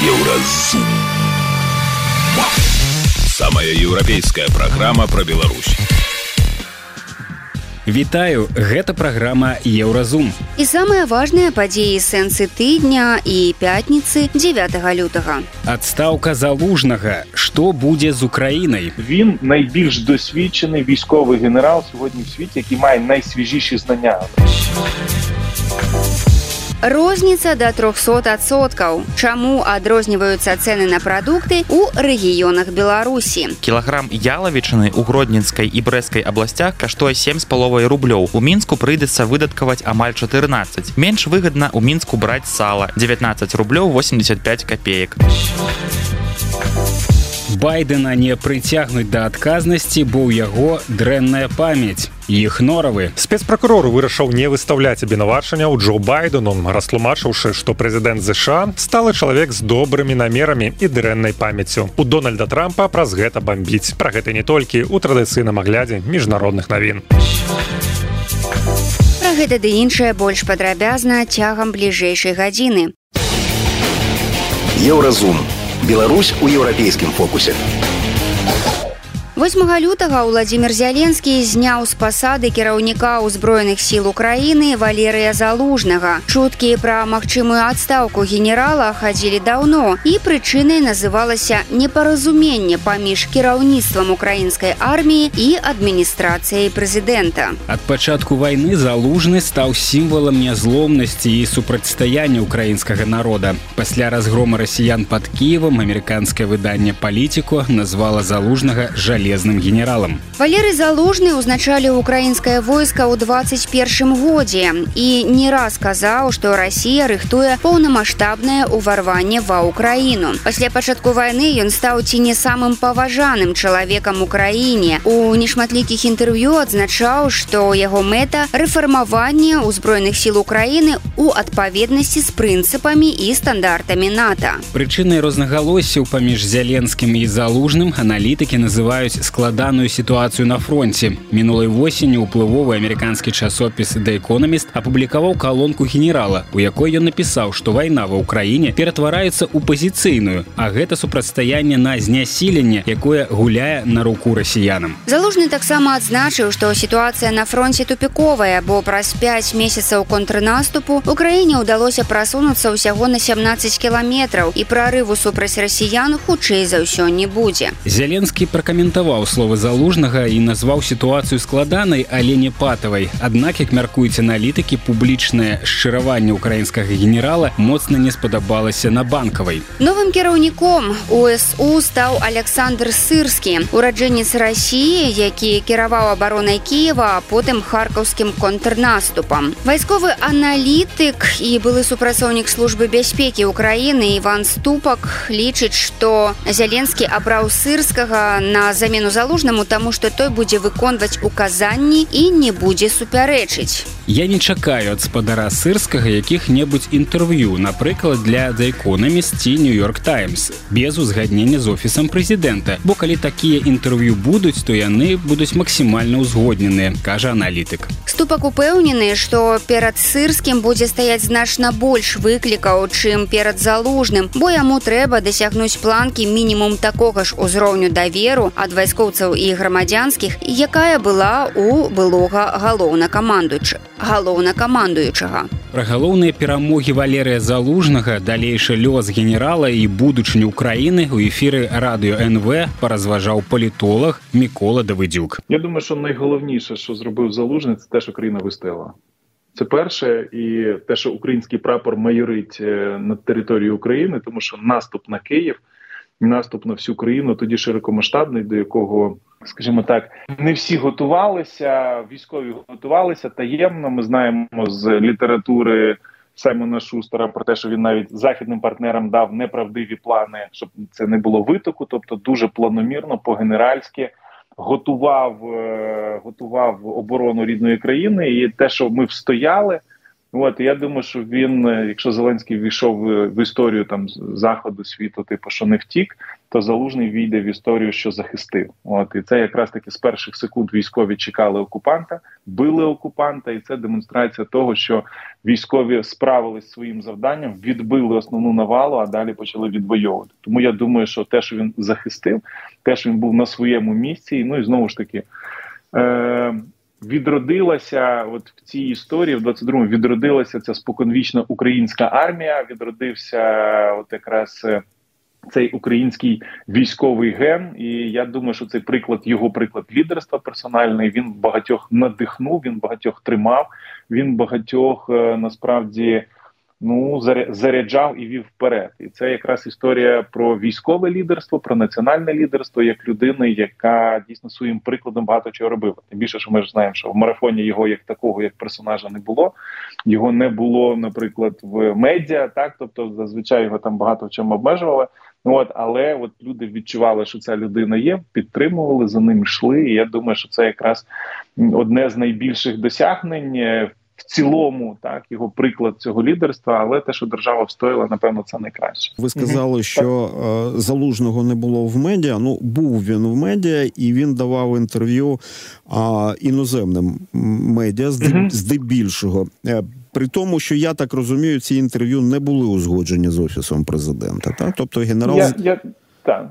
Еўразум. Самая еўрапейская праграма пра Беларусь. Вітаю, гэта праграма Еўразум. І самыя важныя падзеі сэнсы тыдня і пятніцы 9 лютага. Адстаўка залужнага, што будзе з Украінай. Він найбільш досвідчений військовий генерал сьогодні в світі, який має найсвіжіші знання. Розніца да 300соткаў. Чаму адрозніваюцца цэны на прадукты ў рэгіёнах Беларусі? Кілаграм ялавічыны ў гродненскай і брэскай абласцях каштуе 7 з паловай рублёў. У мінску прыйдзецца выдаткаваць амаль 14. Менш выгадна ў мінску браць сала 19 рублёў 85 копеек. Байдена не прыцягнуць да адказнасці, бо ў яго дрэнная памяць. Іх норавы. Спецпракурор вырашыў не выстаўляць абвінавачання ў Джо Байдену, растлумачыўшы, што прэзідэнт ЗША сталы чалавек з добрымі намерамі і дрэннай памяццю. У Дональда Трампа праз гэта бамбіць. Пра гэта не толькі ў традыцыйным аглядзе міжнародных навін. Пра гэта ды іншае больш падрабязна цягам бліжэйшай гадзіны. Еўразум. Беларусь у еўрапейскім фокусе. 8 лютага Владзімир Зяленскі зняў з пасады кіраўніка ўзброеных сіл Украіны Валерыя Залужнага. Чуткі пра магчымую адстаўку генерала хадзілі даўно і прычынай называлася непаразуменне паміж кіраўніцтвам украінскай арміі і адміністрацыяй прэзідэнта. Ад пачатку вайны залужны стаў сімвалам нязломнасці і супрацьстаяння украінскага народа. Пасля разгрома расіян пад Киевам амерыканскае выданне палітыку назвала залужнага жале жалезным генералам. Валерый залужны ўзначалі украінскае войска ў 21 годзе і не раз казаў, што Расія рыхтуе поўнамасштабнае ўварванне ва ўкраіну. Пасля пачатку вайны ён стаў ці не самым паважаным чалавекам украіне. У нешматлікіх інтэрв'ю адзначаў, што яго мэта рэфармаванне ўзброеных сіл Украіны у адпаведнасці з прынцыпамі і стандартамі НАТО. Прычынай рознагалоссяў паміж зяленскім і залужным аналітыкі называюць складаную сітуацыю на фронте мінулай восенню уплывовы амерыканскі часопіс да экономіст апублікаваў калонку генерала у якой ён напісаў што вайна ва ўкраіне ператвараецца ў пазіцыйную а гэта супрацьстаянне на знясіленне якое гуляе на руку расіянам залужны таксама адзначыў што сітуацыя на фронте тупіковая бо праз 5 месяцаў контрнаступу украіне ўдалося прасунуцца ўсяго на 17 кіламетраў і прарыву супраць расіян хутчэй за ўсё не будзе зяленскі пракаментаваў пракаментаваў словы залужнага і назваў сітуацыю складанай але не патавай аднак як мяркуюць аналітыкі публічнае шчыраванне украінскага генерала моцна не спадабалася на банкавай новым кіраўніком усу стаў александр сырскі ураджэнец рассіі які кіраваў абаронай кіева потым харкаўскім контрнаступам вайсковы аналітык і былы супрацоўнік службы бяспекі ўкраіны иван ступак лічыць што зяленскі абраў сырскага на замену замену залужнаму таму што той будзе выконваць указанні і не будзе супярэчыць. Я не чакаю ад спадара сырскага якіх-небудзь інтэрв'ю напрыклад для дайконамісці нью-йорк таймс без узгаднення з офісам прэзідэнта. Бо калі такія інтэрв'ю будуць то яны будуць максімальна ўзгодненыя кажа аналітык. Ступак упэўнены што перад сырскім будзе стаяць значна больш выклікаў чым перад залужным бо яму трэба дасягнуць планкі мінімум такога ж узроўню даверу ад вайскоўцаў і грамадзянскіх якая была у былога галоўнакамандуючы галоўнакамандуючага пра галоўныя перамогі валерыя залужнага далейшы лёс генерала і будучыню украіны у эфіры радыё нв паразважаў палітолог мікола давыдзюк я думаю що найголовніше що зробив залужний це те що країна вистояла це перше і те що український прапор майорить над територією України тому що наступ на Київ наступ на всю країну тоді широкомасштабний, до якого, скажімо так, не всі готувалися. Військові готувалися таємно. Ми знаємо з літератури Саймона Шустера про те, що він навіть західним партнерам дав неправдиві плани, щоб це не було витоку, тобто дуже планомірно, по-генеральськи. Готував готував оборону рідної країни, і те, що ми встояли, От я думаю, що він, е, якщо Зеленський війшов в історію там заходу світу, типу, що не втік, то залужний війде в історію, що захистив. От і це якраз таки з перших секунд військові чекали окупанта, били окупанта, і це демонстрація того, що військові справились своїм завданням, відбили основну навалу, а далі почали відвоювати. Тому я думаю, що те, що він захистив, те, що він був на своєму місці, ну і знову ж таки. Е- Відродилася, от в цій історії, в 22-му відродилася ця споконвічна українська армія. Відродився, от якраз е, цей український військовий ген. І я думаю, що цей приклад, його приклад лідерства персональний. Він багатьох надихнув, він багатьох тримав. Він багатьох е, насправді ну заряджав і вів вперед. І це якраз історія про військове лідерство, про національне лідерство як людини, яка дійсно своїм прикладом багато чого робила. Тим більше, що ми ж знаємо, що в марафоні його як такого, як персонажа, не було. Його не було, наприклад, в медіа, так тобто зазвичай його там багато в чому обмежували. Ну от, але от люди відчували, що ця людина є, підтримували за ним йшли. І я думаю, що це якраз одне з найбільших досягнень е, в цілому, так його приклад цього лідерства, але те, що держава встояла, напевно, це найкраще. Ви сказали, що е, залужного не було в медіа. Ну був він в медіа, і він давав інтерв'ю е, іноземним медіа здебільшого. Е, при тому, що я так розумію, ці інтерв'ю не були узгоджені з офісом президента. Так, тобто генерал я, я, так.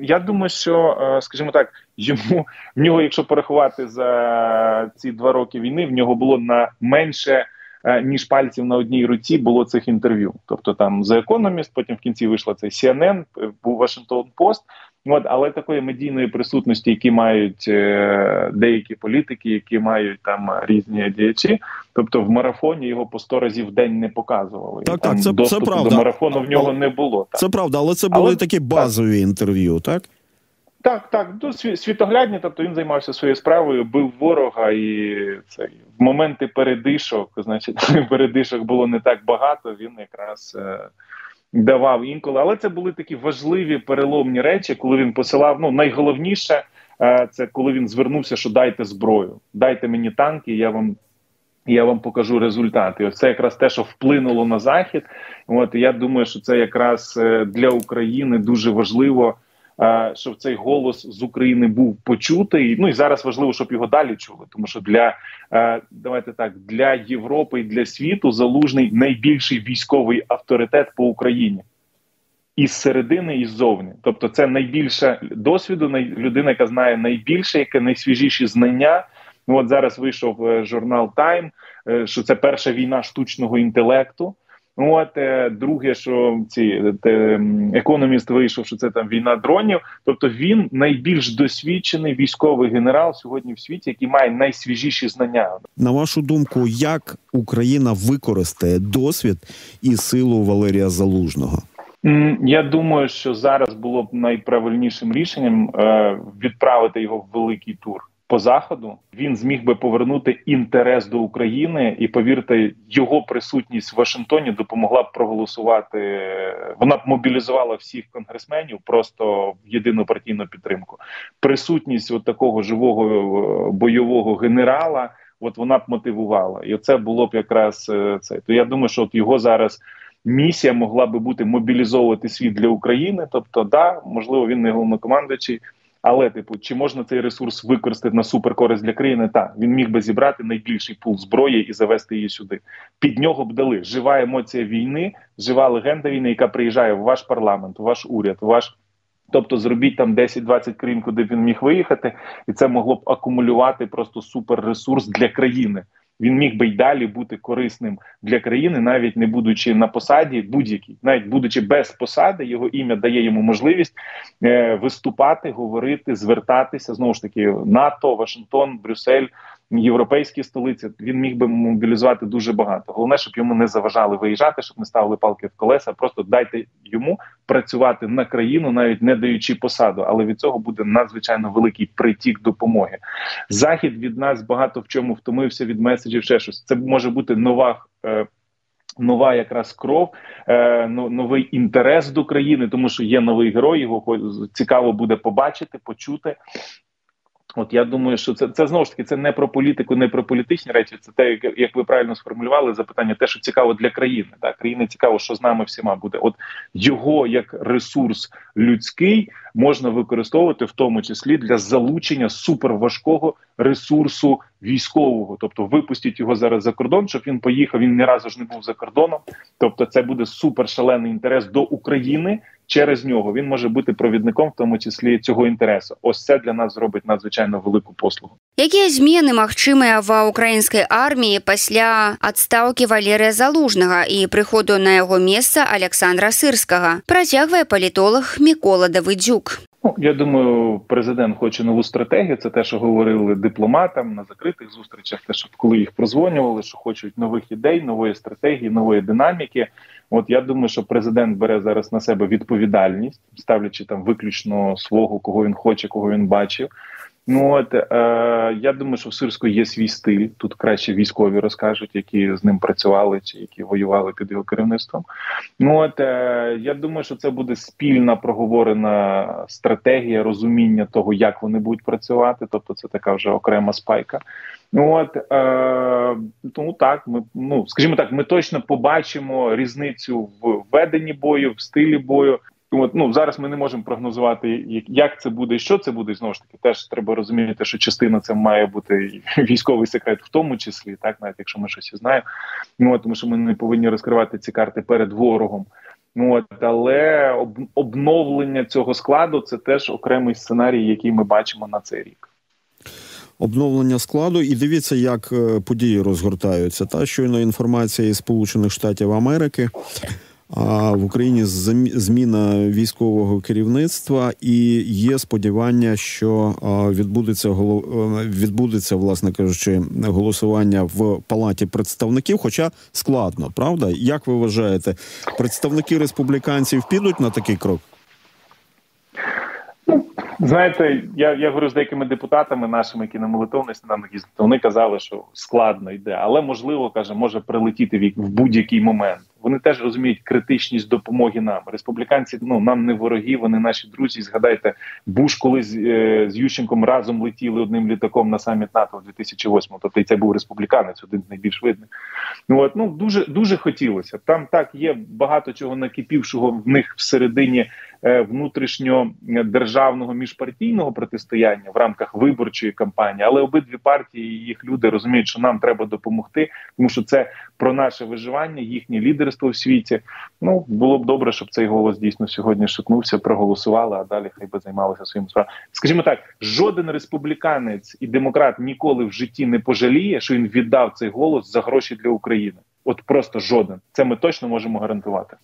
Я думаю, що е, скажімо так, йому в нього, якщо порахувати за ці два роки війни, в нього було на менше е, ніж пальців на одній руці було цих інтерв'ю. Тобто там The Economist, потім в кінці вийшла цей CNN, був Washington Post, От, але такої медійної присутності, які мають е, деякі політики, які мають там різні діячі, тобто в марафоні його по 100 разів в день не показували. Так, так, це, це правда. до марафону в нього не було. Так. Це правда, але це були але, такі базові так. інтерв'ю, так? Так, так, ну, світоглядні, тобто він займався своєю справою, бив ворога, і це в моменти передишок, значить, передишок було не так багато. Він якраз. Е, давав інколи, але це були такі важливі переломні речі, коли він посилав. Ну найголовніше е, це коли він звернувся, що дайте зброю, дайте мені танки, я вам. Я вам покажу результати. Ось це якраз те, що вплинуло на захід. От я думаю, що це якраз е, для України дуже важливо щоб цей голос з України був почутий. Ну і зараз важливо, щоб його далі чули. Тому що для е, давайте так для Європи і для світу залужний найбільший військовий авторитет по Україні. Із середини і ззовні, тобто це найбільше досвіду, людина, яка знає найбільше, яке найсвіжіші знання. Ну от зараз вийшов е, журнал Time, що це перша війна штучного інтелекту. От е, друге, що ці те, економіст вийшов, що це там війна дронів. Тобто він найбільш досвідчений військовий генерал сьогодні в світі, який має найсвіжіші знання. На вашу думку, як Україна використає досвід і силу Валерія Залужного? Я думаю, що зараз було б найправильнішим рішенням е, відправити його в великий тур по заходу він зміг би повернути інтерес до України, і повірте, його присутність в Вашингтоні допомогла б проголосувати. Вона б мобілізувала всіх конгресменів просто в єдину партійну підтримку. Присутність от такого живого е, бойового генерала. От вона б мотивувала, і це було б якраз е, це. То я думаю, що от його зараз місія могла би бути мобілізовувати світ для України. Тобто, да, можливо, він не головнокомандуючий, але, типу, чи можна цей ресурс використати на суперкористь для країни? Так, він міг би зібрати найбільший пул зброї і завести її сюди. Під нього б дали жива емоція війни, жива легенда війни, яка приїжджає в ваш парламент, в ваш уряд, в ваш. Тобто зробіть там 10-20 країн, куди він міг виїхати, і це могло б акумулювати просто суперресурс для країни він міг би й далі бути корисним для країни, навіть не будучи на посаді, будь-якій, навіть будучи без посади, його ім'я дає йому можливість е, виступати, говорити, звертатися. Знову ж таки НАТО, Вашингтон, Брюссель європейські столиці, він міг би мобілізувати дуже багато. Головне, щоб йому не заважали виїжджати, щоб не ставили палки в колеса. Просто дайте йому працювати на країну, навіть не даючи посаду. Але від цього буде надзвичайно великий притік допомоги. Захід від нас багато в чому втомився від меседжів. Ще щось це може бути нова. Е, Нова якраз кров, е, новий інтерес до країни, тому що є новий герой. Його цікаво буде побачити, почути. От я думаю, що це це знову ж таки це не про політику, не про політичні речі. Це те, як ви правильно сформулювали запитання, те, що цікаво для країни. Так, країни цікаво, що з нами всіма буде. От його як ресурс людський можна використовувати в тому числі для залучення суперважкого ресурсу військового. Тобто випустіть його зараз за кордон, щоб він поїхав. Він ні разу ж не був за кордоном. Тобто, це буде супер шалений інтерес до України через нього. Він може бути провідником, в тому числі цього інтересу. Ось це для нас зробить надзвичайно велику послугу. Якія змены магчымыя ва ўкраінскай арміі пасля адстаўкі валерыя залужнага і прыходу на яго месца Александра сырскага працягвае палітолог мікола давыдзюк Ну, я думаю, президент хоче нову стратегію. Це те, що говорили дипломатам на закритих зустрічах. Те, що коли їх прозвонювали, що хочуть нових ідей, нової стратегії, нової динаміки. От я думаю, що президент бере зараз на себе відповідальність, ставлячи там виключно свого, кого він хоче, кого він бачив. Ну от е, я думаю, що в Сирську є свій стиль. Тут краще військові розкажуть, які з ним працювали чи які воювали під його керівництвом. Ну от е, я думаю, що це буде спільна проговорена стратегія розуміння того, як вони будуть працювати. Тобто, це така вже окрема спайка. Ну от е, тому так, ми ну скажімо так, ми точно побачимо різницю в веденні бою, в стилі бою. От, ну зараз ми не можемо прогнозувати, як це буде і що це буде. знову ж таки, теж треба розуміти, що частина це має бути військовий секрет, в тому числі, так навіть якщо ми щось знаємо. Ну тому що ми не повинні розкривати ці карти перед ворогом. Ну от, але об, обновлення цього складу це теж окремий сценарій, який ми бачимо на цей рік. Обновлення складу, і дивіться, як події розгортаються. Та щойно інформація із Сполучених Штатів Америки. А в Україні зміна військового керівництва і є сподівання, що відбудеться відбудеться, власне кажучи, голосування в палаті представників. Хоча складно, правда, як ви вважаєте, представники республіканців підуть на такий крок? Знаєте, я я говорю з деякими депутатами нашими, які на молитовний сніданок їздили, Вони казали, що складно йде, але можливо каже, може прилетіти в будь-який момент. Вони теж розуміють критичність допомоги нам. Республіканці ну нам не вороги, вони наші друзі. Згадайте, Буш коли з, е, з Ющенком разом летіли одним літаком на саміт НАТО в 2008-му. Тобто і це був республіканець, один з найбільш видних. Ну от ну дуже дуже хотілося. Там так є багато чого накипівшого в них всередині е, внутрішньо державного міжпартійного протистояння в рамках виборчої кампанії, але обидві партії і їх люди розуміють, що нам треба допомогти, тому що це про наше виживання, їхні лідерство в світі. Ну було б добре, щоб цей голос дійсно сьогодні шикнувся, проголосували, а далі хай би займалися своїм справами. Скажімо так, жоден республіканець і демократ ніколи в житті не пожаліє, що він віддав цей голос за гроші для України. От просто жоден. Це ми точно можемо гарантувати.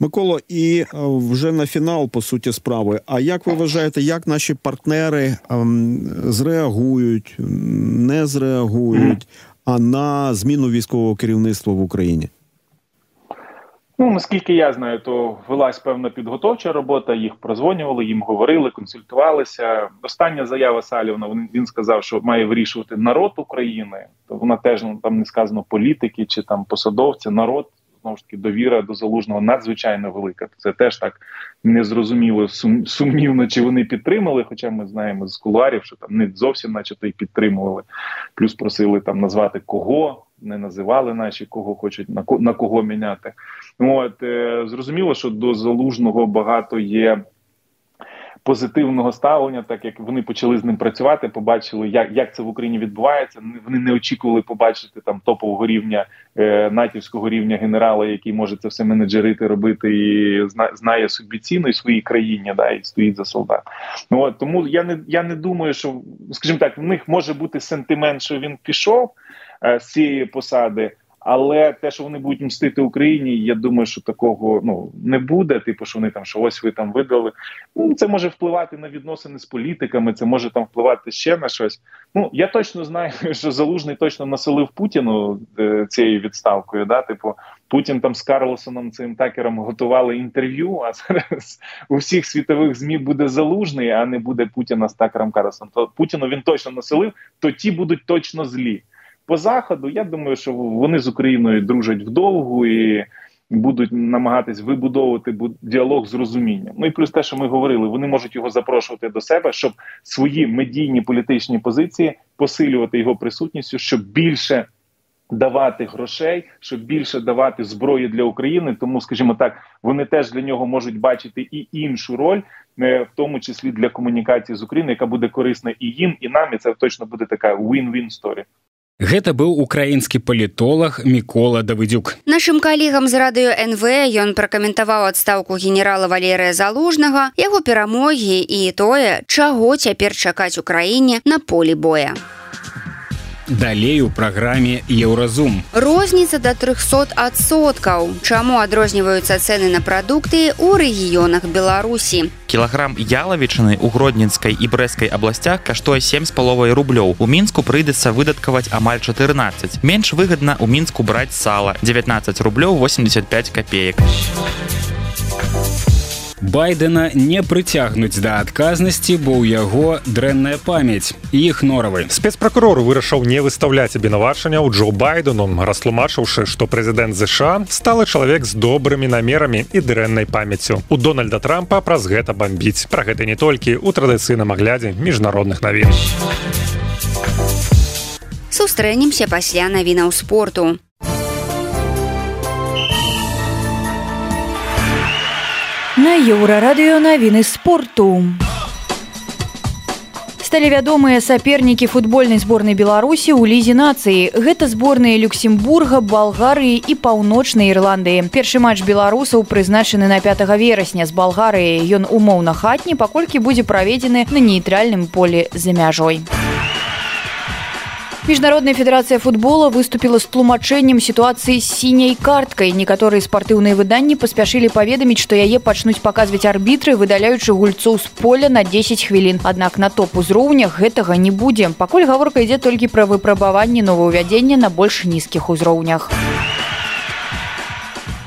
Миколо, і е, вже на фінал по суті справи. А як ви вважаєте, як наші партнери ем, зреагують, не зреагують? А на зміну військового керівництва в Україні? Ну наскільки я знаю, то велась певна підготовча робота. Їх прозвонювали, їм говорили, консультувалися. Остання заява Салівна. Він сказав, що має вирішувати народ України. То вона теж ну, там не сказано політики чи там посадовці. Народ знову ж таки довіра до залужного надзвичайно велика. Це теж так незрозуміло сумнівно, чи вони підтримали. Хоча ми знаємо з кулуарів, що там не зовсім, начебто, і підтримували. Плюс просили там назвати кого. Не називали наші, кого хочуть на на кого міняти. От е, зрозуміло, що до залужного багато є позитивного ставлення, так як вони почали з ним працювати, побачили, як як це в Україні відбувається. Вони не очікували побачити там топового рівня е, натівського рівня генерала, який може це все менеджерити, робити і зна, знає собі ціну і своїй країні, да і стоїть за солдат. Ну от тому я не я не думаю, що скажімо так, в них може бути сентимент, що він пішов е, з цієї посади. Але те, що вони будуть мстити Україні, я думаю, що такого ну не буде. Типу, що вони там що ось ви там видали. Ну це може впливати на відносини з політиками. Це може там впливати ще на щось. Ну я точно знаю, що залужний точно населив Путіну е, цією відставкою. Да, типу, Путін там з Карлосоном цим такером готували інтерв'ю. А зараз у всіх світових змі буде залужний, а не буде Путіна з такером Карлосом. То Путіну він точно населив, то ті будуть точно злі по заходу. Я думаю, що вони з Україною дружать вдовгу і будуть намагатись вибудовувати діалог з розумінням. Ну і плюс те, що ми говорили, вони можуть його запрошувати до себе, щоб свої медійні політичні позиції посилювати його присутністю, щоб більше. Давати грошей, щоб більше давати зброї для України, тому скажімо так, вони теж для нього можуть бачити і іншу роль, е, в тому числі для комунікації з Україною, яка буде корисна і їм, і нам. І це точно буде така win-win story. Гэта быў украінскі палітолог мікола давыдзюк. Нашим калегам з радыё нв ён пракаментаваў адстаўку генерала валерыя залужнага яго перамогі і тое чаго цяпер чакаць украіне на полі боя далей у праграме еўразум розніца до 300 адсоткаў чаму адрозніваюцца цены на прадукты у рэгіёнах беларусі кілаграм ялавічыны у гродненскай і брэскай абласцях каштуе 7 з паловай рублёў у мінску прыйдецца выдаткаваць амаль 14 менш выгадна у мінску браць сала 19 рублёў 85 копеек у Байдена не прыцягнуць да адказнасці бо ў яго дрэнная памяць. Іх норавы. Спецпракурор вырашыў не выстаўляць абвінавачання ў джо байдену растлумачыўшы што прэзідэнт ЗША сталы чалавек з добрымі намерамі і дрэннай памяццю. У дональда трампа праз гэта бомбіць пра гэта не толькі ў традыцыйным аглядзе міжнародных навін. Сустрэнемся пасля навінаў спорту на еўрарадыё навіны спорту. Вядомыя сапернікі футбольнай зборнай беларусі ў лізе нацыі. Гэта зборныя люксембурга балгарыі і паўночнай ірландыі. Першы матч беларусаў прызначаны на 5 верасня з балгарыяй ён умоўна хатні паколькі будзе праведзены на нейтральным полі за мяжой у Міжнародная федэрацыя футбола выступіла з тлумачэннем сітуацыі з сіняй карткай. Некаторыя спартыўныя выданні паспяшылі паведаміць, што яе пачнуць паказваць арбітры, выдаляючы гульцоў з поля на 10 хвілін. Аднак на топ-узроўнях гэтага не будзе. Пакуль гаворка ідзе толькі пра выпрабаванне новаўвядзення на больш нізкіх узроўнях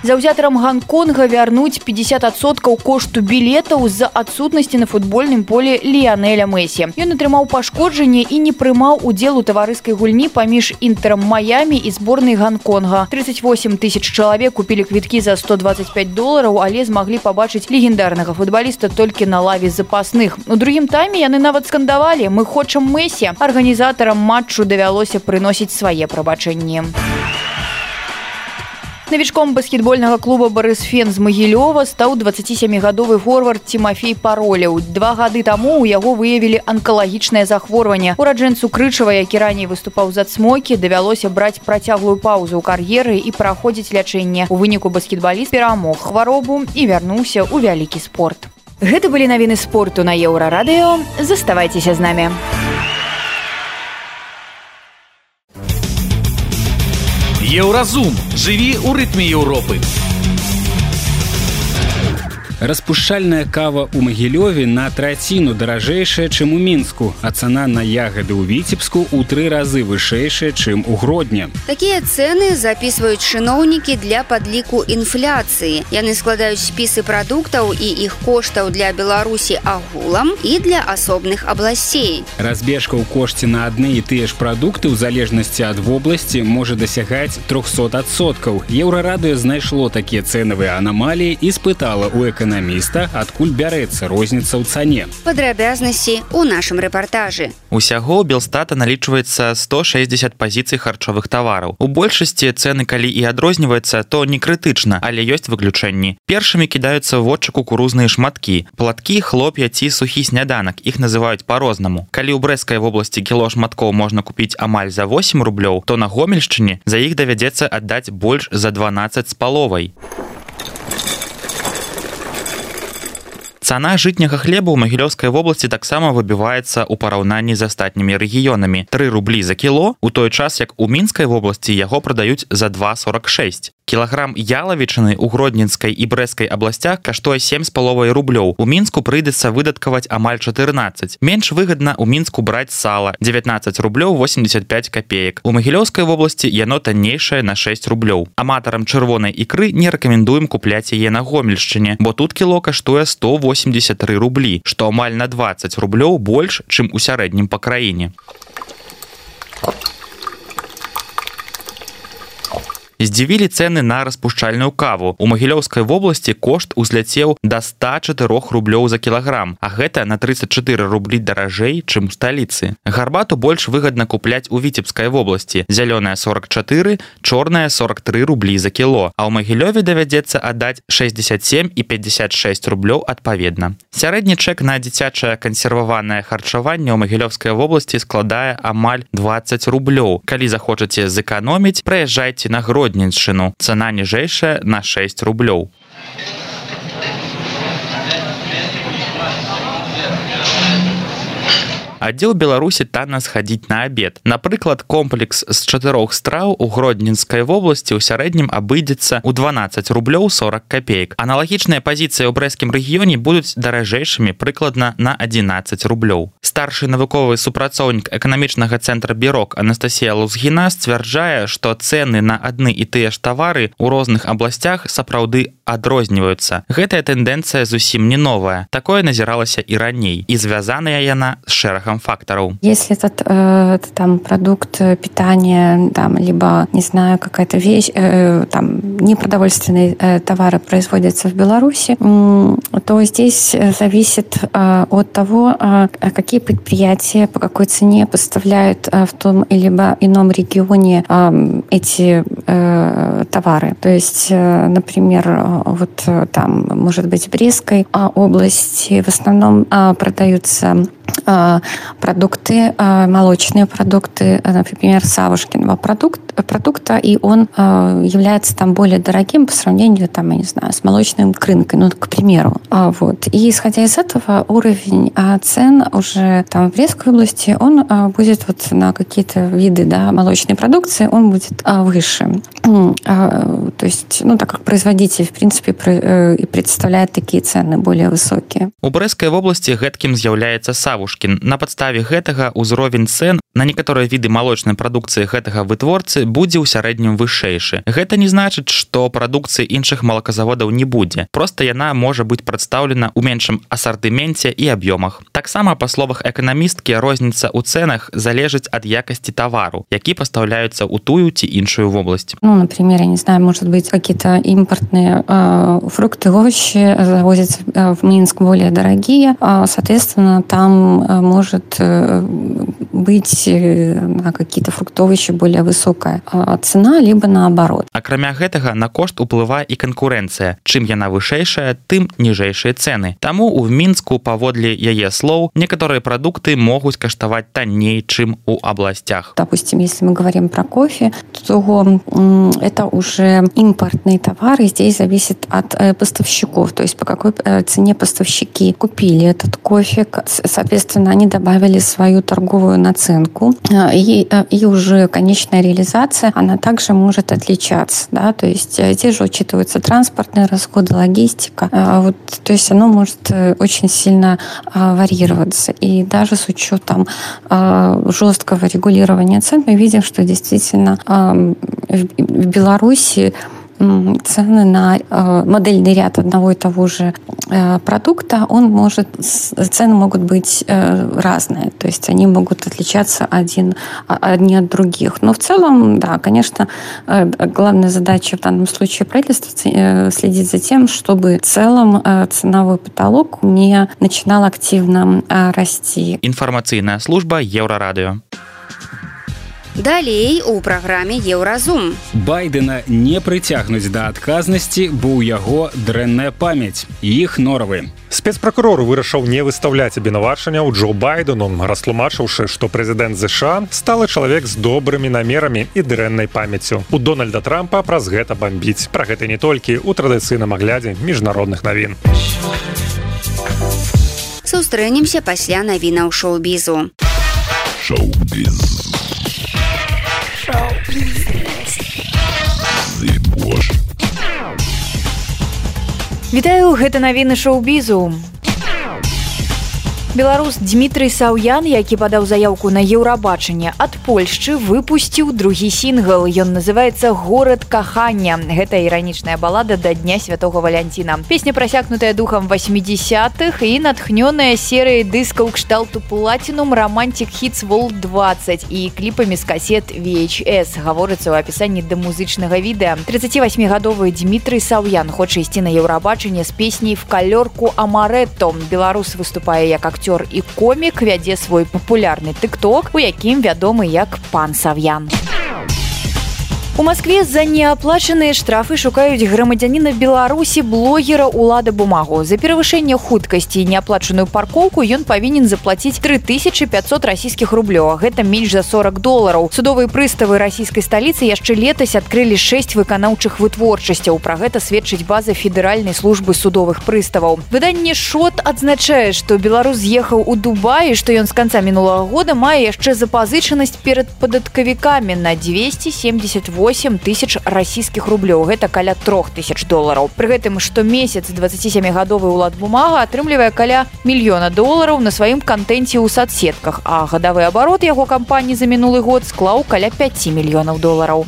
заўзятарам гонконга вярнуць 50соткаў кошту білетаў з-за адсутнасці на футбольным поле ліянеля мэсі ён атрымаў пашкоджанне і не прымаў удзел у таварыскай гульні паміж інтэрам маямі і зборнай гонконга 38 тысяч чалавек купілі квіткі за 125 долараў але змаглі пабачыць легендарнага футбаліста толькі на лаве запасных у другім тайме яны нават скандавалі мы хочам мэсі арганізатарам матчу давялося прыносіць свае прабачэнні а Навічком баскетбольнага клуба Барысфен з Магілёва стаў 27гадовы форвард Цімафей Пароляў. Два гады таму ў яго выявілі анкалагічнае захворванне. Ураджэнцу Крычава, які раней выступаў за Цмокі, давялося браць працяглую паўзу ў кар'еры і праходзіць лячэнне. У выніку баскетбаліст перамог хваробу і вярнуўся ў вялікі спорт. Гэта былі навіны спорту на Еўрарадыё. Заставайцеся з намі. Еўразум жыві ў рытме Еўропы. Распушчальная кава ў магілёве на траціну даражэйшая, чым у мінску, а цана на ягады ў віцебску ў тры разы вышэйшая, чым у гродня. Такія цэны запісваюць чыноўнікі для падліку інфляцыі. Яны складаюць спісы прадуктаў і іх коштаў для Беларусі агулам і для асобных абласцей. Разбежка ў кошце на адны і тыя ж прадукты ў залежнасці ад вобласці можа дасягаць 300соткаў. Еўрарадыё знайшло такія цэнавыя анамаліі і спытала ў эканоміі эканаміста адкуль бярэцца розніца ў цане. Падрабязнасці у нашым рэпартажы. Усяго белстата налічваецца 160 пазіцый харчовых тавараў. У большасці цэны калі і адрозніваецца то не крытычна але ёсць выключэнні. Першымі кідаюцца вочы кукурузныя шматкі. Платкі хлоп'я ці сухі сняданак іх называюць по-рознаму калі ў брэскай вобласці кіло шматкоў можна купіць амаль за 8 рублёў то на гомельшчыне за іх давядзецца аддаць больш за 12 з паловай Цана жытняга хлеба ў магілёўскай вобласці таксама выбіваецца ў параўнанні з астатнімі рэгіёнамі. Тры рублі за кіло, у той час як у мінскай вобласці яго прадаюць за 246 кілаграм ялавічыны ў гродненскай і брэскай абласцях каштуе 7 з паловай рублёў у мінску прыйдецца выдаткаваць амаль 14 менш выгадна ў мінску браць сала 19 рублёў 85 копеек у магілёўскай вобласці яно таннейшае на 6 рублёў аматарам чырвонай ікры не рэкамендуем купляць яе на гомельшчыне бо тут кіло каштуе 183 рублі што амаль на 20 рублёў больш чым у сярэднім па краіне Здзівілі цэны на распушчальную каву. У магілёўскай вобласці кошт узляцеў да 104 рублёў за кілаграм а гэта на 34 рублі даражэй чым у сталіцы. Гарбату больш выгадна купляць у віцебскай вобласці. Зялёная 44 чорная 43 рублі за кіло. А ў магілёве давядзецца аддаць 67 і 56 рублёў адпаведна. Сярэдні чэк на дзіцячае кансерваванае харчаванне ў магілёвскай вобласці складае амаль 20 рублёў. Калі захочаце зэканоміць прыязджайце на гродненшчыну цана ніжэйшая на 6 рублёў А дзе ў беларусі танна схадзіць на абед? Напрыклад комплекс з чатырох страў у гродненскай вобласці ў сярэднім абыдзецца ў 12 рублёў 40 копеек аналагічныя пазіцыі ў брэскім рэгіёне будуць даражэйшымі прыкладна на 11 рублёў. Старшы навуковы супрацоўнік эканамічнага цэнтра бюрок Анастасія лузгіна сцвярджае што цэны на адны і тыя ж тавары ў розных абласцях сапраўды адрозніваюцца. Гэтая тэндэнцыя зусім не новая. Такое назіралася і раней. І звязаная яна з шэрагам шэрагам фактараў если этот э, там продукт питания там либо не знаю какая-то вещь э, там непродовольственные э, товары производятся в беларуси э, то здесь зависит э, от того э, какие предприятия по какой цене поставляют э, в том либо ином регионе э, эти э, товары то есть э, например вот там может быть брестской области в основном э, продаются продукты, молочные продукты, например, Савушкиного продукт, продукта, и он является там более дорогим по сравнению, там, я не знаю, с молочным рынком, ну, к примеру. Вот. И исходя из этого, уровень цен уже там в Брестской области, он будет вот на какие-то виды да, молочной продукции, он будет выше. То есть, ну, так как производитель, в принципе, э, и представляет такие цены более высокие. У Брестской области гэткім з'яўляецца Савушкін. На падставе гэтага ўзровень цен на некаторыя віды малочнай прадукцыі гэтага вытворцы будзе ў сярэднім вышэйшы гэта не значыць што прадукцыі іншых малаказаводаў не будзе просто яна можа быць прадстаўлена ў меншым асартыменце і аб'ёмах таксама па словах эканамісткі розніца ў цэнах залежыць ад якасці тавару які пастаўляюцца ў тую ці іншую вобласць ну например я не знаю может быть какие-то импортные э, фрукты овощи завозятся в минск более дорогие соответственно там может быть на какие-то фруктовища более высокая цена либо наоборот акрамя гэтага на кошт уплывае і канкурэнцыя чым яна вышэйшая тым ніжэйшыя цены таму у мінску паводле яе слоў некаторыя прадукты могуць каштаваць танней чым у областях допустим если мы говорим про кофе то это уже импортные товары здесь зависит от э, поставщиков то есть по какой э, цене поставщики купили этот кофе соответственно они добавили свою торговую наценку. А, и, и уже конечная реализация, она также может отличаться. Да? То есть э, здесь же учитываются транспортные расходы, логистика. А, вот, то есть оно может э, очень сильно варьироваться. И даже с учетом жесткого регулирования цен мы видим, что действительно в Беларуси цены на э, модельный ряд одного и того же э, продукта, он может, цены могут быть э, разные, то есть они могут отличаться один, одни от других. Но в целом, да, конечно, главная задача в данном случае правительства следить за тем, чтобы в целом ценовой потолок не начинал активно расти. Информационная служба Еврорадио. Далей у праграме еўразум. Байдена не прыцягнуць да адказнасці, бо ў яго дрэнная памяць. іх норавы. Спецпракурор вырашыў не выстаўляць абвінавачання ў Джо Байдену, растлумачыўшы, што прэзідэнт ЗША сталы чалавек з добрымі намерамі і дрэннай памяццю. У Дональда Трампа праз гэта бамбіць. Пра гэта не толькі ў традыцыйным аглядзе міжнародных навін. Сустрэнемся пасля навінаў шоу-бізу. Шоу-біз. Вітаю гэта навіны шоу-бізу беларус дмітрый саўян які падаў заявку на еўрабачанне ад польшчы выпусціў другі сінгл ён называется город кахання гэта іранічная балада да дня святого валянціна песня прасякнутая духам 80-х і натхнёная серыяй дыскаў кшталту платінум романтик хитс вол 20 і кліпамі з касет vhs гаворыцца ў апісанні да музычнага відэа 38гадовы дмітрый саўян хоча ісці на еўрабачанне з песняй в калёрку амаретто беларус выступае як акцёр актор і комік вядзе свой папулярны тыкток у якім вядомы як пан сав'ян У Маскве за неаплачаныя штрафы шукаюць грамадзяніна Беларусі блогера улада бумагу. За перавышэнне хуткасці неаплачаную паркоўку ён павінен заплаціць 3500 расійскіх рублёў. Гэта менш за 40 долараў. Судовыя прыставы расійскай сталіцы яшчэ летась адкрылі 6 выканаўчых вытворчасцяў. Пра гэта сведчыць база федэральнай службы судовых прыставаў. Выданне шот адзначае, што беларус з'ехаў у Дубаі, што ён з канца мінулага года мае яшчэ запазычанасць перад падаткавікамі на 278 8 тысяч расійскіх рублёў гэта каля трох тысяч долараў пры гэтым штомесяц 27гадовы ўлад бумага атрымлівае каля мільёна долараў на сваім кантэнце ў соцсетках а гадавы абарот яго кампаніі за мінулы год склаў каля 5 мільёнаў долараў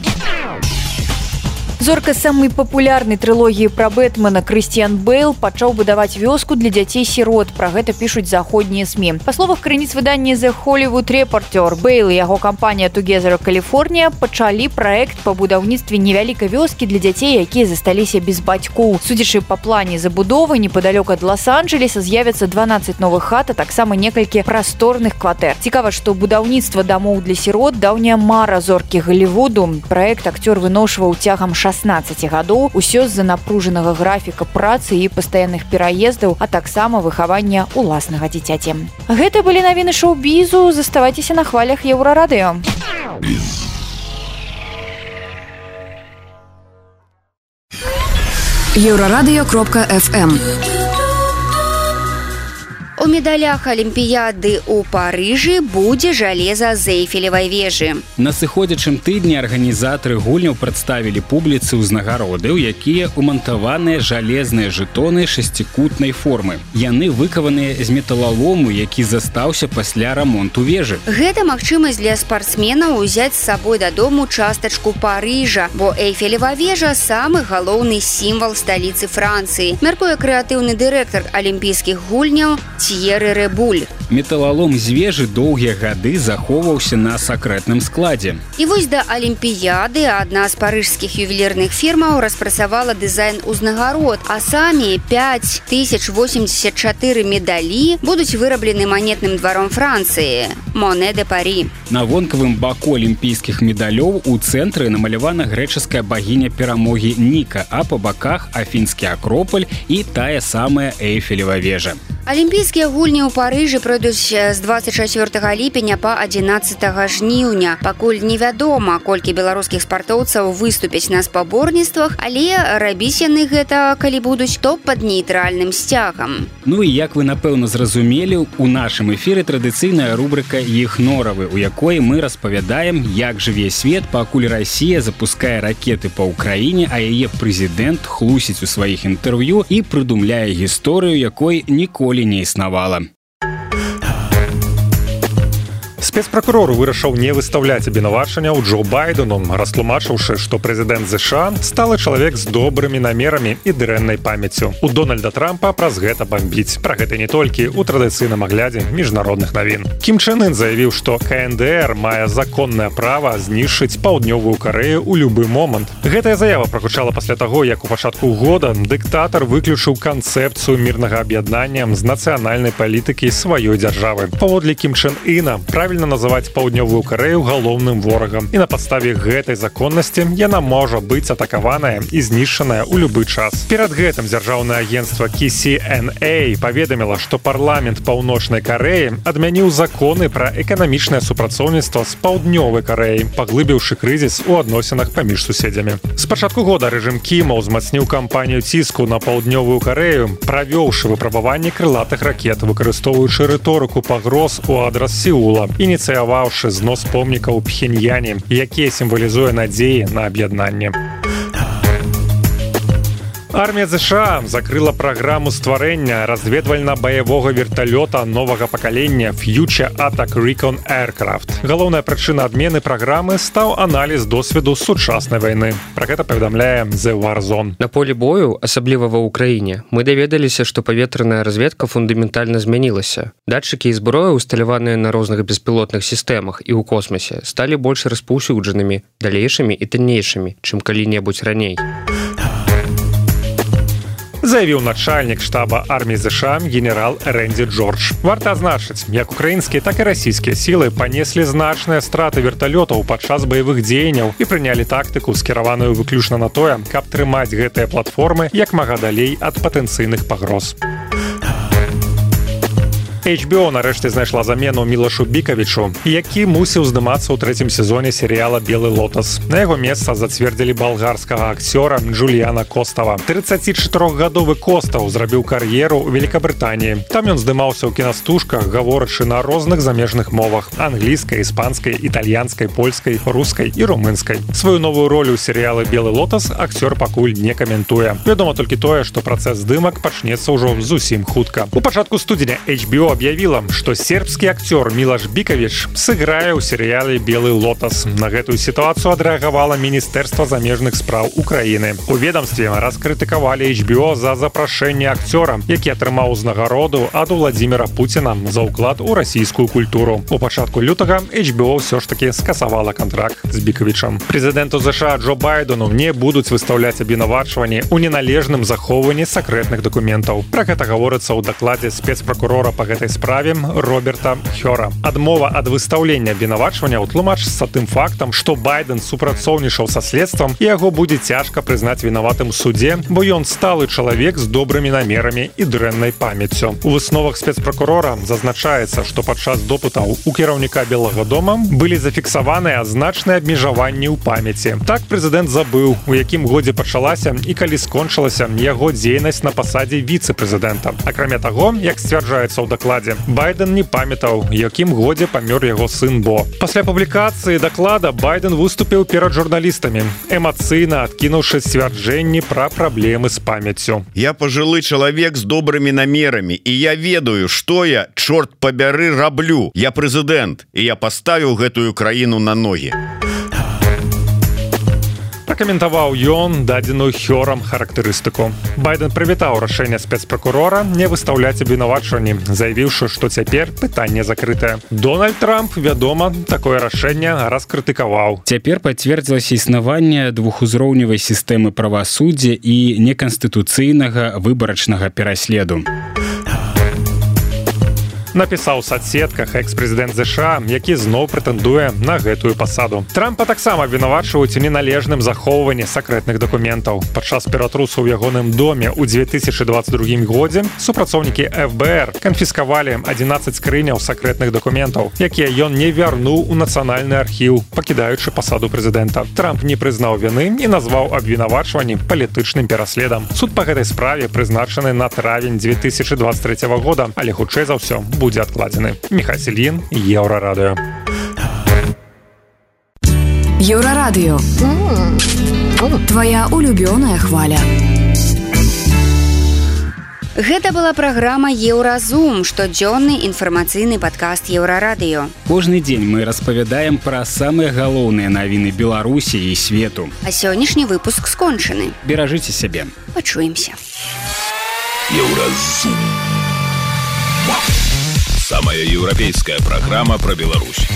зорка самай папулярнай трылогіі пра бэтмена крысціян бейл пачаў будаваць вёску для дзяцей сірот пра гэта пішуць заходнія сМ па словах крыніц выдання за холлівуд рэпартёр бейл і яго кампанія тугезера каліфорнія пачалі праект па будаўніцтве невялікай вёскі для дзяцей якія засталіся без бацькоў судзячы па плане забудовы непадалёк ад лас-анджелеса з'явяцца 12 новых хат а таксама некалькі прасторных кватэр цікава што будаўніцтва дамоў для сірот даўняя мара зоркі галівуду праект акцёр выношваў цягам 16 16 гадоў усё з-за напружанага графіка працы і пастаянных пераездаў а таксама выхавання уласнага дзіцяці. Гэта былі навіны шоу-бізу. Заставайцеся на хвалях еўрарадыё. Еўрарадыё кропка фм У медалях алімпіяды ў парыжы будзе жалеза з эйфелевай вежы. На сыходзячым тыдні арганізатары гульняў прадставілі публіцы ўзнагароды, у якія умантаваныя жалезныя жытоны шасцікутнай формы. Яны выкаваныя з металалому, які застаўся пасля рамонту вежы. Гэта магчымасць для спартсменаў узяць з сабой дадому частачку парыжа, бо эйфелева вежа самы галоўны сімвал сталіцы Францыі. Мяркуе крэатыўны дырэктар алімпійскіх гульняў Тьеры Рэбуль. Металалом з вежы доўгія гады захоўваўся на сакрэтным складзе. І вось да алімпіяды адна з парыжскіх ювелірных фірмаў распрацавала дызайн узнагарод, а самі 5084 медалі будуць выраблены манетным дваром Францыі. Моне де Парі. На вонкавым баку алімпійскіх медалёў у цэнтры намалявана грэчаская багіня перамогі Ніка, а па баках афінскі акропаль і тая самая эйфелева вежа. Алімпійскія гульні ў парыжы пройдуць з 24 ліпеня па 11 жніўня. Пакуль невядома, колькі беларускіх спартоўцаў выступяць на спаборніцтвах, але рабіць яны гэта, калі будуць то пад нейтральным сцягам. Ну і як вы напэўна зразумелі, у нашым эфіры традыцыйная рубрыка ехноравы, у якой мы распавядаем, як жыве свет, пакуль Расія запускае ракеты па ўкраіне, а яе прэзідэнт хлусіць у сваіх інтэрв'ю і прыдумляе гісторыю, якой ніколі не існавала спецпракурору вырашыў не выстаўляць абвінавачання ў Джо байдену растлумачыўшы што прэзідэнт ЗША сталы чалавек з добрымі намерамі і дрэннай памяццю у дональда трампа праз гэта бомбіць пра гэта не толькі у традыцыйным аглядзе міжнародных навін кім чынын заявіў што кндр мае законнае права знішчыць паўднёвую карею у любы момант гэтая заява прагучала пасля таго як у пачатку года дыктатар выключыў канцэпцыю мірнага аб'яднання з нацыянальнай палітыкі сваёй дзяржавы паводле кім чын іна правильно правільна называць паўднёвую карею галоўным ворагам і на падставе гэтай законнасці яна можа быць атакаваная і знішчаная ў любы час перад гэтым дзяржаўнае агенцтва кCNA паведаміла што парламент паўночнай кареі адмяніў законы пра эканамічнае супрацоўніцтва з паўднёвай кареі паглыбіўшы крызіс у адносінах паміж суседзямі з пачатку года рэжым кіма ўзмацніў кампанію ціску на паўднёвую карею правёўшы выпрабаванне крылатых ракет выкарыстоўваючы рыторыку пагроз у адрас сеула і ініцыяваўшы знос помнікаў пхеньяне якія сімвалізуе надзеі на аб'яднанне Армія ЗША закрыла праграму стварэння разведвальна-баявога верталёта новага пакалення фьюча атак Recon Aircraft. Галоўная прычына адмены праграмы стаў аналіз досведу сучаснай вайны. Пра гэта паведамляе The Warzone. На поле бою, асабліва ва ўкраіне, мы даведаліся, што паветраная разведка фундаментальна змянілася. Датчыкі і зброя, усталяваныя на розных беспілотных сістэмах і ў космосе, сталі больш распаўсюджанымі, далейшымі і таннейшымі, чым калі-небудзь раней заявіў начальнік штаба арміі ЗША генерал Рэндзі Джордж. Варта азначыць, як украінскія, так і расійскія сілы панеслі значныя страты верталётаў падчас баявых дзеянняў і прынялі тактыку, скіраваную выключна на тое, каб трымаць гэтыя платформы як мага далей ад патэнцыйных пагроз. HBO нарэшце знайшла замену мілашу бікавічу які мусіў здымацца ў трэцім сезоне серыяла белы лотас на яго месца зацвердзілі балгарскага акцёра Джуліяна костава 34гадовы костаў зрабіў кар'еру ў Великабрытаніі там ён здымаўся ў кінастужках гаворачы на розных замежных мовах англійскай іспанскай італьянскай польскай рускай і румынскай сваю новую ролю серыялы белы лотас акцёр пакуль не каментуе вядома толькі тое што працэс здымак пачнецца ўжо зусім хутка у пачатку студзеня HBO объявила, что сербский актер Милаш Бикавич сыграе ў серыяле белы лотас на гэтую сітуацыю адрэагавала міністэрства замежных спраў Украіны у ведомстве раскрытыкавалі HBO за запрашэнне акцёра які атрымаў узнагароду ад владимира Пуціна за ўклад у расійскую культуру у пачатку лютага HBO ўсё ж таки скасавала контракт з бікавічам прэзідэнту ЗША Джо байдену не будуць выстаўляць абвінавачванні у неналежным захоўванні сакрэтных дакументаў про гэта гаворыцца ў дакладзе спецпракурора по гэтай справе роберта хёра адмова ад выстаўлення абвінавачвання ўтлумачыцца тым фактам што байден супрацоўнічаў са следствам і яго будзе цяжка прызнаць вінаватым судзе бо ён сталы чалавек з добрымі намерамі і дрэннай памяццю у высновах спецпракурора зазначаецца што падчас допытаў у кіраўніка белага дома былі зафіксаваныя значныя абмежаванні ў памяці так прэзідэнт забыў у якім годзе пачалася і калі скончылася яго дзейнасць на пасадзе віцэ-прэзідэнта акрамя таго як сцвярджаецца ў дакладе дакладзе байден не памятаў якім годзе памёр яго сын бо пасля публікацыі даклада байден выступіў перад журналістамі эмацыйна адкінуўшы сцвярджэнні пра праблемы з памяццю я пожылы чалавек з добрымі намерамі і я ведаю што я чорт пабяры раблю я прэзідэнт і я паставіў гэтую краіну на ногі а Пракаментаваў ён дадзеную хёрам характарыстыку байден прывітаў рашэнне спецпракурора не выстаўляць абвінавачванні заявіўшы што цяпер пытанне закрытае дональд трамп вядома такое рашэнне раскрытыкаваў цяпер пацвердзілася існаванне двухузроўневай сістэмы правасуддзя і неканстытуцыйнага выбарачнага пераследу напісаў у сацсетках экс-прэзідэнт ЗША які зноў прэтэндуе на гэтую пасаду. Трампа таксама абвінавачваюць у неналежным захоўванні сакрэтных дакументаў. Падчас ператрусу ў ягоным доме ў 2022 годзе супрацоўнікі ФБР канфіскавалі 11 скрыняў сакрэтных дакументаў якія ён не вярнуў у нацыянальны архіў пакідаючы пасаду прэзідэнта. Трамп не прызнаў віны і назваў абвінавачванні палітычным пераследам. Суд па гэтай справе прызначаны на травень 2023 года але хутчэй за ўсё будзе адкладзены мехасельін еўрарадыё еўрарадыё твоя улюбёная хваля Гэта была праграма Еўразум, штодзённы інфармацыйны падкаст еўрарадыё. Кожны дзень мы распавядаем пра самыя галоўныя навіны Беларусі і свету. А сённяшні выпуск скончаны. Беражыце сябе. Пачуемся. Еўразум. Самая европейская программа про Беларусь.